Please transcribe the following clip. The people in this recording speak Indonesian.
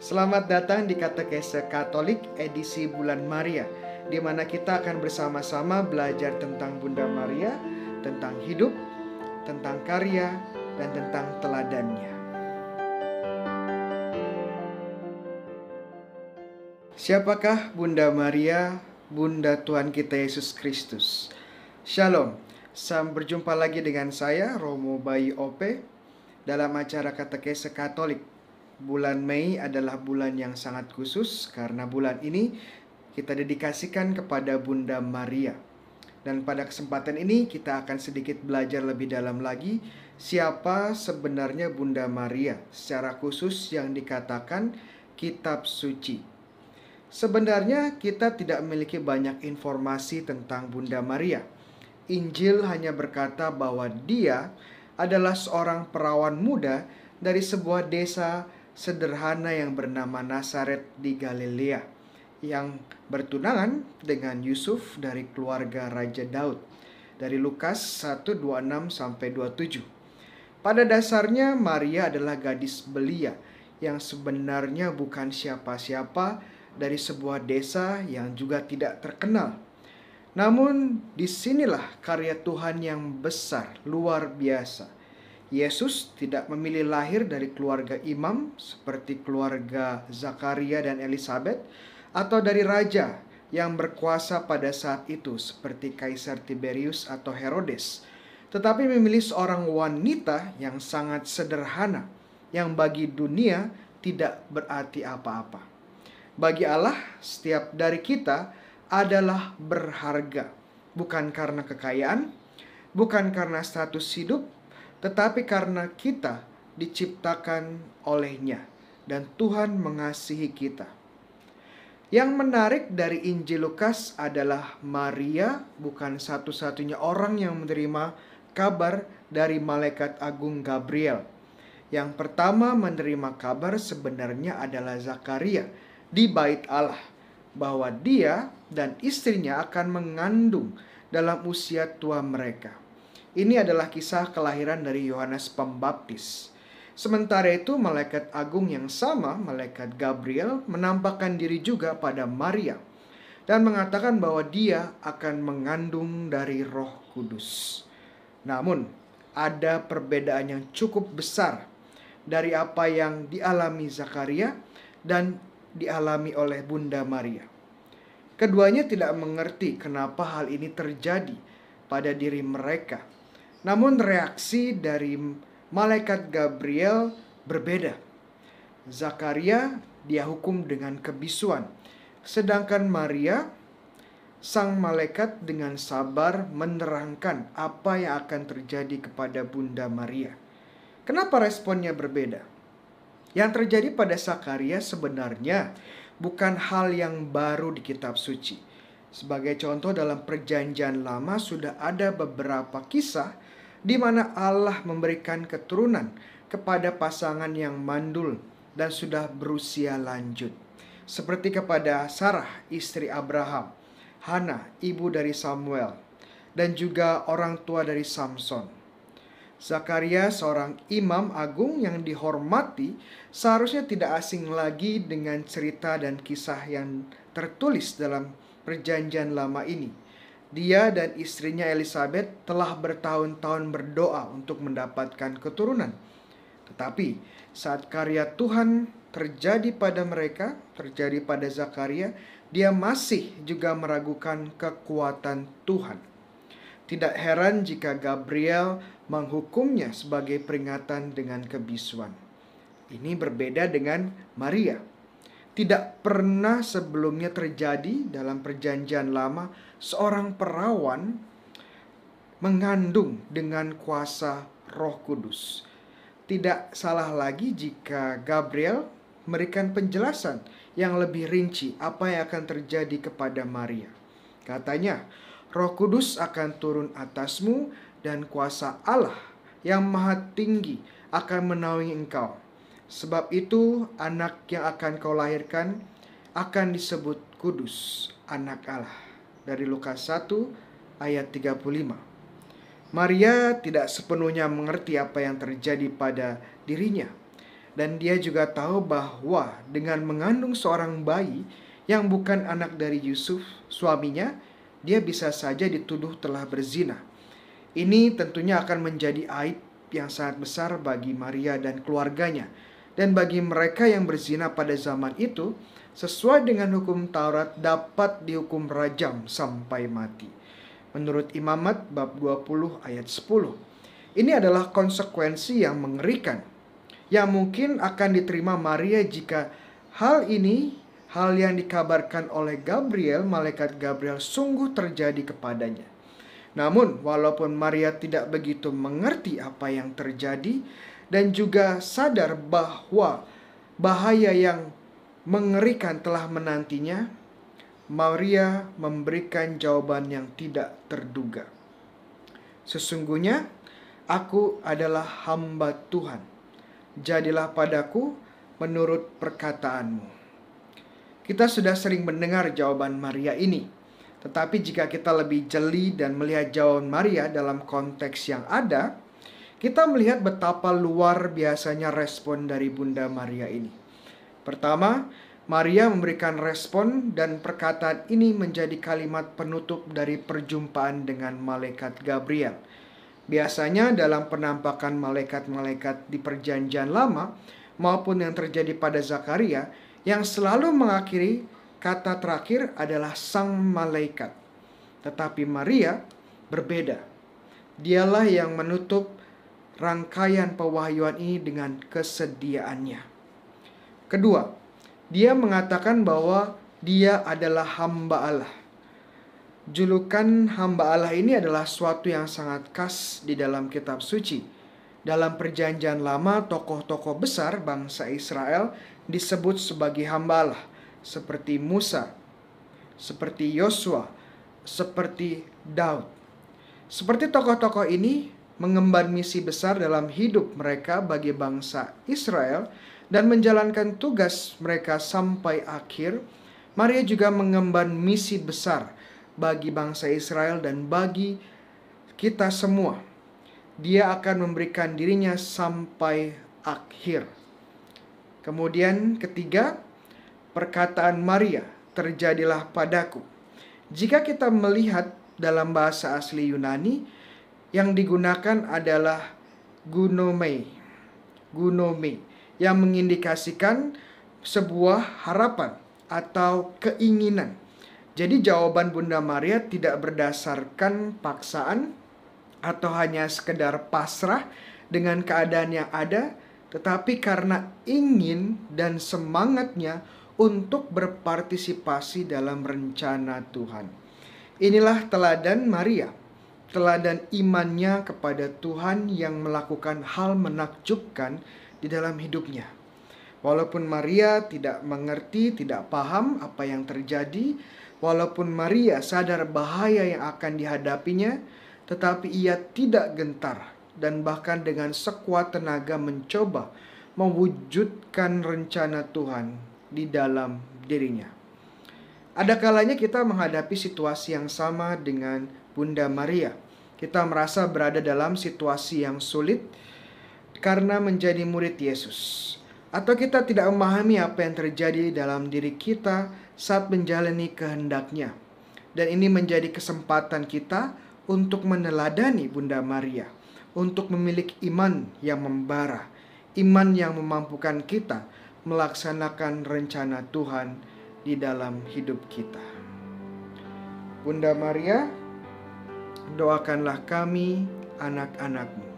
Selamat datang di Katekese Katolik edisi bulan Maria, di mana kita akan bersama-sama belajar tentang Bunda Maria, tentang hidup, tentang karya, dan tentang teladannya. Siapakah Bunda Maria, Bunda Tuhan kita Yesus Kristus? Shalom, sampai berjumpa lagi dengan saya, Romo Bayi Ope, dalam acara Katekese Katolik bulan Mei adalah bulan yang sangat khusus karena bulan ini kita dedikasikan kepada Bunda Maria. Dan pada kesempatan ini kita akan sedikit belajar lebih dalam lagi siapa sebenarnya Bunda Maria secara khusus yang dikatakan kitab suci. Sebenarnya kita tidak memiliki banyak informasi tentang Bunda Maria. Injil hanya berkata bahwa dia adalah seorang perawan muda dari sebuah desa sederhana yang bernama Nazaret di Galilea yang bertunangan dengan Yusuf dari keluarga Raja Daud dari Lukas 1:26 sampai 27. Pada dasarnya Maria adalah gadis belia yang sebenarnya bukan siapa-siapa dari sebuah desa yang juga tidak terkenal. Namun di sinilah karya Tuhan yang besar, luar biasa Yesus tidak memilih lahir dari keluarga imam seperti keluarga Zakaria dan Elizabeth atau dari raja yang berkuasa pada saat itu seperti Kaisar Tiberius atau Herodes, tetapi memilih seorang wanita yang sangat sederhana yang bagi dunia tidak berarti apa-apa. Bagi Allah, setiap dari kita adalah berharga, bukan karena kekayaan, bukan karena status hidup, tetapi karena kita diciptakan olehnya dan Tuhan mengasihi kita. Yang menarik dari Injil Lukas adalah Maria bukan satu-satunya orang yang menerima kabar dari malaikat agung Gabriel. Yang pertama menerima kabar sebenarnya adalah Zakaria di bait Allah bahwa dia dan istrinya akan mengandung dalam usia tua mereka. Ini adalah kisah kelahiran dari Yohanes Pembaptis. Sementara itu, malaikat agung yang sama, malaikat Gabriel, menampakkan diri juga pada Maria dan mengatakan bahwa dia akan mengandung dari Roh Kudus. Namun, ada perbedaan yang cukup besar dari apa yang dialami Zakaria dan dialami oleh Bunda Maria. Keduanya tidak mengerti kenapa hal ini terjadi pada diri mereka namun reaksi dari malaikat Gabriel berbeda. Zakaria dia hukum dengan kebisuan, sedangkan Maria sang malaikat dengan sabar menerangkan apa yang akan terjadi kepada Bunda Maria. Kenapa responnya berbeda? Yang terjadi pada Zakaria sebenarnya bukan hal yang baru di kitab suci. Sebagai contoh dalam perjanjian lama sudah ada beberapa kisah di mana Allah memberikan keturunan kepada pasangan yang mandul dan sudah berusia lanjut. Seperti kepada Sarah, istri Abraham, Hana, ibu dari Samuel, dan juga orang tua dari Samson. Zakaria, seorang imam agung yang dihormati, seharusnya tidak asing lagi dengan cerita dan kisah yang tertulis dalam Perjanjian Lama ini dia dan istrinya Elizabeth telah bertahun-tahun berdoa untuk mendapatkan keturunan. Tetapi saat karya Tuhan terjadi pada mereka, terjadi pada Zakaria, dia masih juga meragukan kekuatan Tuhan. Tidak heran jika Gabriel menghukumnya sebagai peringatan dengan kebisuan. Ini berbeda dengan Maria tidak pernah sebelumnya terjadi dalam Perjanjian Lama seorang perawan mengandung dengan kuasa Roh Kudus. Tidak salah lagi jika Gabriel memberikan penjelasan yang lebih rinci apa yang akan terjadi kepada Maria. Katanya, Roh Kudus akan turun atasmu dan kuasa Allah yang maha tinggi akan menaungi engkau Sebab itu anak yang akan kau lahirkan akan disebut kudus, anak Allah. Dari Lukas 1 ayat 35. Maria tidak sepenuhnya mengerti apa yang terjadi pada dirinya. Dan dia juga tahu bahwa dengan mengandung seorang bayi yang bukan anak dari Yusuf, suaminya, dia bisa saja dituduh telah berzina. Ini tentunya akan menjadi aib yang sangat besar bagi Maria dan keluarganya. Dan bagi mereka yang berzina pada zaman itu, sesuai dengan hukum Taurat dapat dihukum rajam sampai mati. Menurut Imamat bab 20 ayat 10. Ini adalah konsekuensi yang mengerikan yang mungkin akan diterima Maria jika hal ini hal yang dikabarkan oleh Gabriel, malaikat Gabriel sungguh terjadi kepadanya. Namun, walaupun Maria tidak begitu mengerti apa yang terjadi dan juga sadar bahwa bahaya yang mengerikan telah menantinya, Maria memberikan jawaban yang tidak terduga. Sesungguhnya, aku adalah hamba Tuhan. Jadilah padaku menurut perkataanmu. Kita sudah sering mendengar jawaban Maria ini. Tetapi jika kita lebih jeli dan melihat jawaban Maria dalam konteks yang ada, kita melihat betapa luar biasanya respon dari Bunda Maria ini. Pertama, Maria memberikan respon dan perkataan ini menjadi kalimat penutup dari perjumpaan dengan malaikat Gabriel. Biasanya dalam penampakan malaikat-malaikat di perjanjian lama maupun yang terjadi pada Zakaria, yang selalu mengakhiri kata terakhir adalah sang malaikat. Tetapi Maria berbeda. Dialah yang menutup rangkaian pewahyuan ini dengan kesediaannya. Kedua, dia mengatakan bahwa dia adalah hamba Allah. Julukan hamba Allah ini adalah suatu yang sangat khas di dalam kitab suci. Dalam perjanjian lama, tokoh-tokoh besar bangsa Israel disebut sebagai hamba Allah seperti Musa, seperti Yosua, seperti Daud. Seperti tokoh-tokoh ini mengemban misi besar dalam hidup mereka bagi bangsa Israel dan menjalankan tugas mereka sampai akhir. Maria juga mengemban misi besar bagi bangsa Israel dan bagi kita semua. Dia akan memberikan dirinya sampai akhir. Kemudian ketiga, perkataan Maria, terjadilah padaku. Jika kita melihat dalam bahasa asli Yunani, yang digunakan adalah gunome. Gunome yang mengindikasikan sebuah harapan atau keinginan. Jadi jawaban Bunda Maria tidak berdasarkan paksaan atau hanya sekedar pasrah dengan keadaan yang ada, tetapi karena ingin dan semangatnya untuk berpartisipasi dalam rencana Tuhan. Inilah teladan Maria, teladan imannya kepada Tuhan yang melakukan hal menakjubkan di dalam hidupnya. Walaupun Maria tidak mengerti, tidak paham apa yang terjadi, walaupun Maria sadar bahaya yang akan dihadapinya, tetapi ia tidak gentar dan bahkan dengan sekuat tenaga mencoba mewujudkan rencana Tuhan di dalam dirinya. Ada kalanya kita menghadapi situasi yang sama dengan Bunda Maria. Kita merasa berada dalam situasi yang sulit karena menjadi murid Yesus. Atau kita tidak memahami apa yang terjadi dalam diri kita saat menjalani kehendaknya. Dan ini menjadi kesempatan kita untuk meneladani Bunda Maria untuk memiliki iman yang membara, iman yang memampukan kita melaksanakan rencana Tuhan di dalam hidup kita. Bunda Maria, doakanlah kami anak-anakmu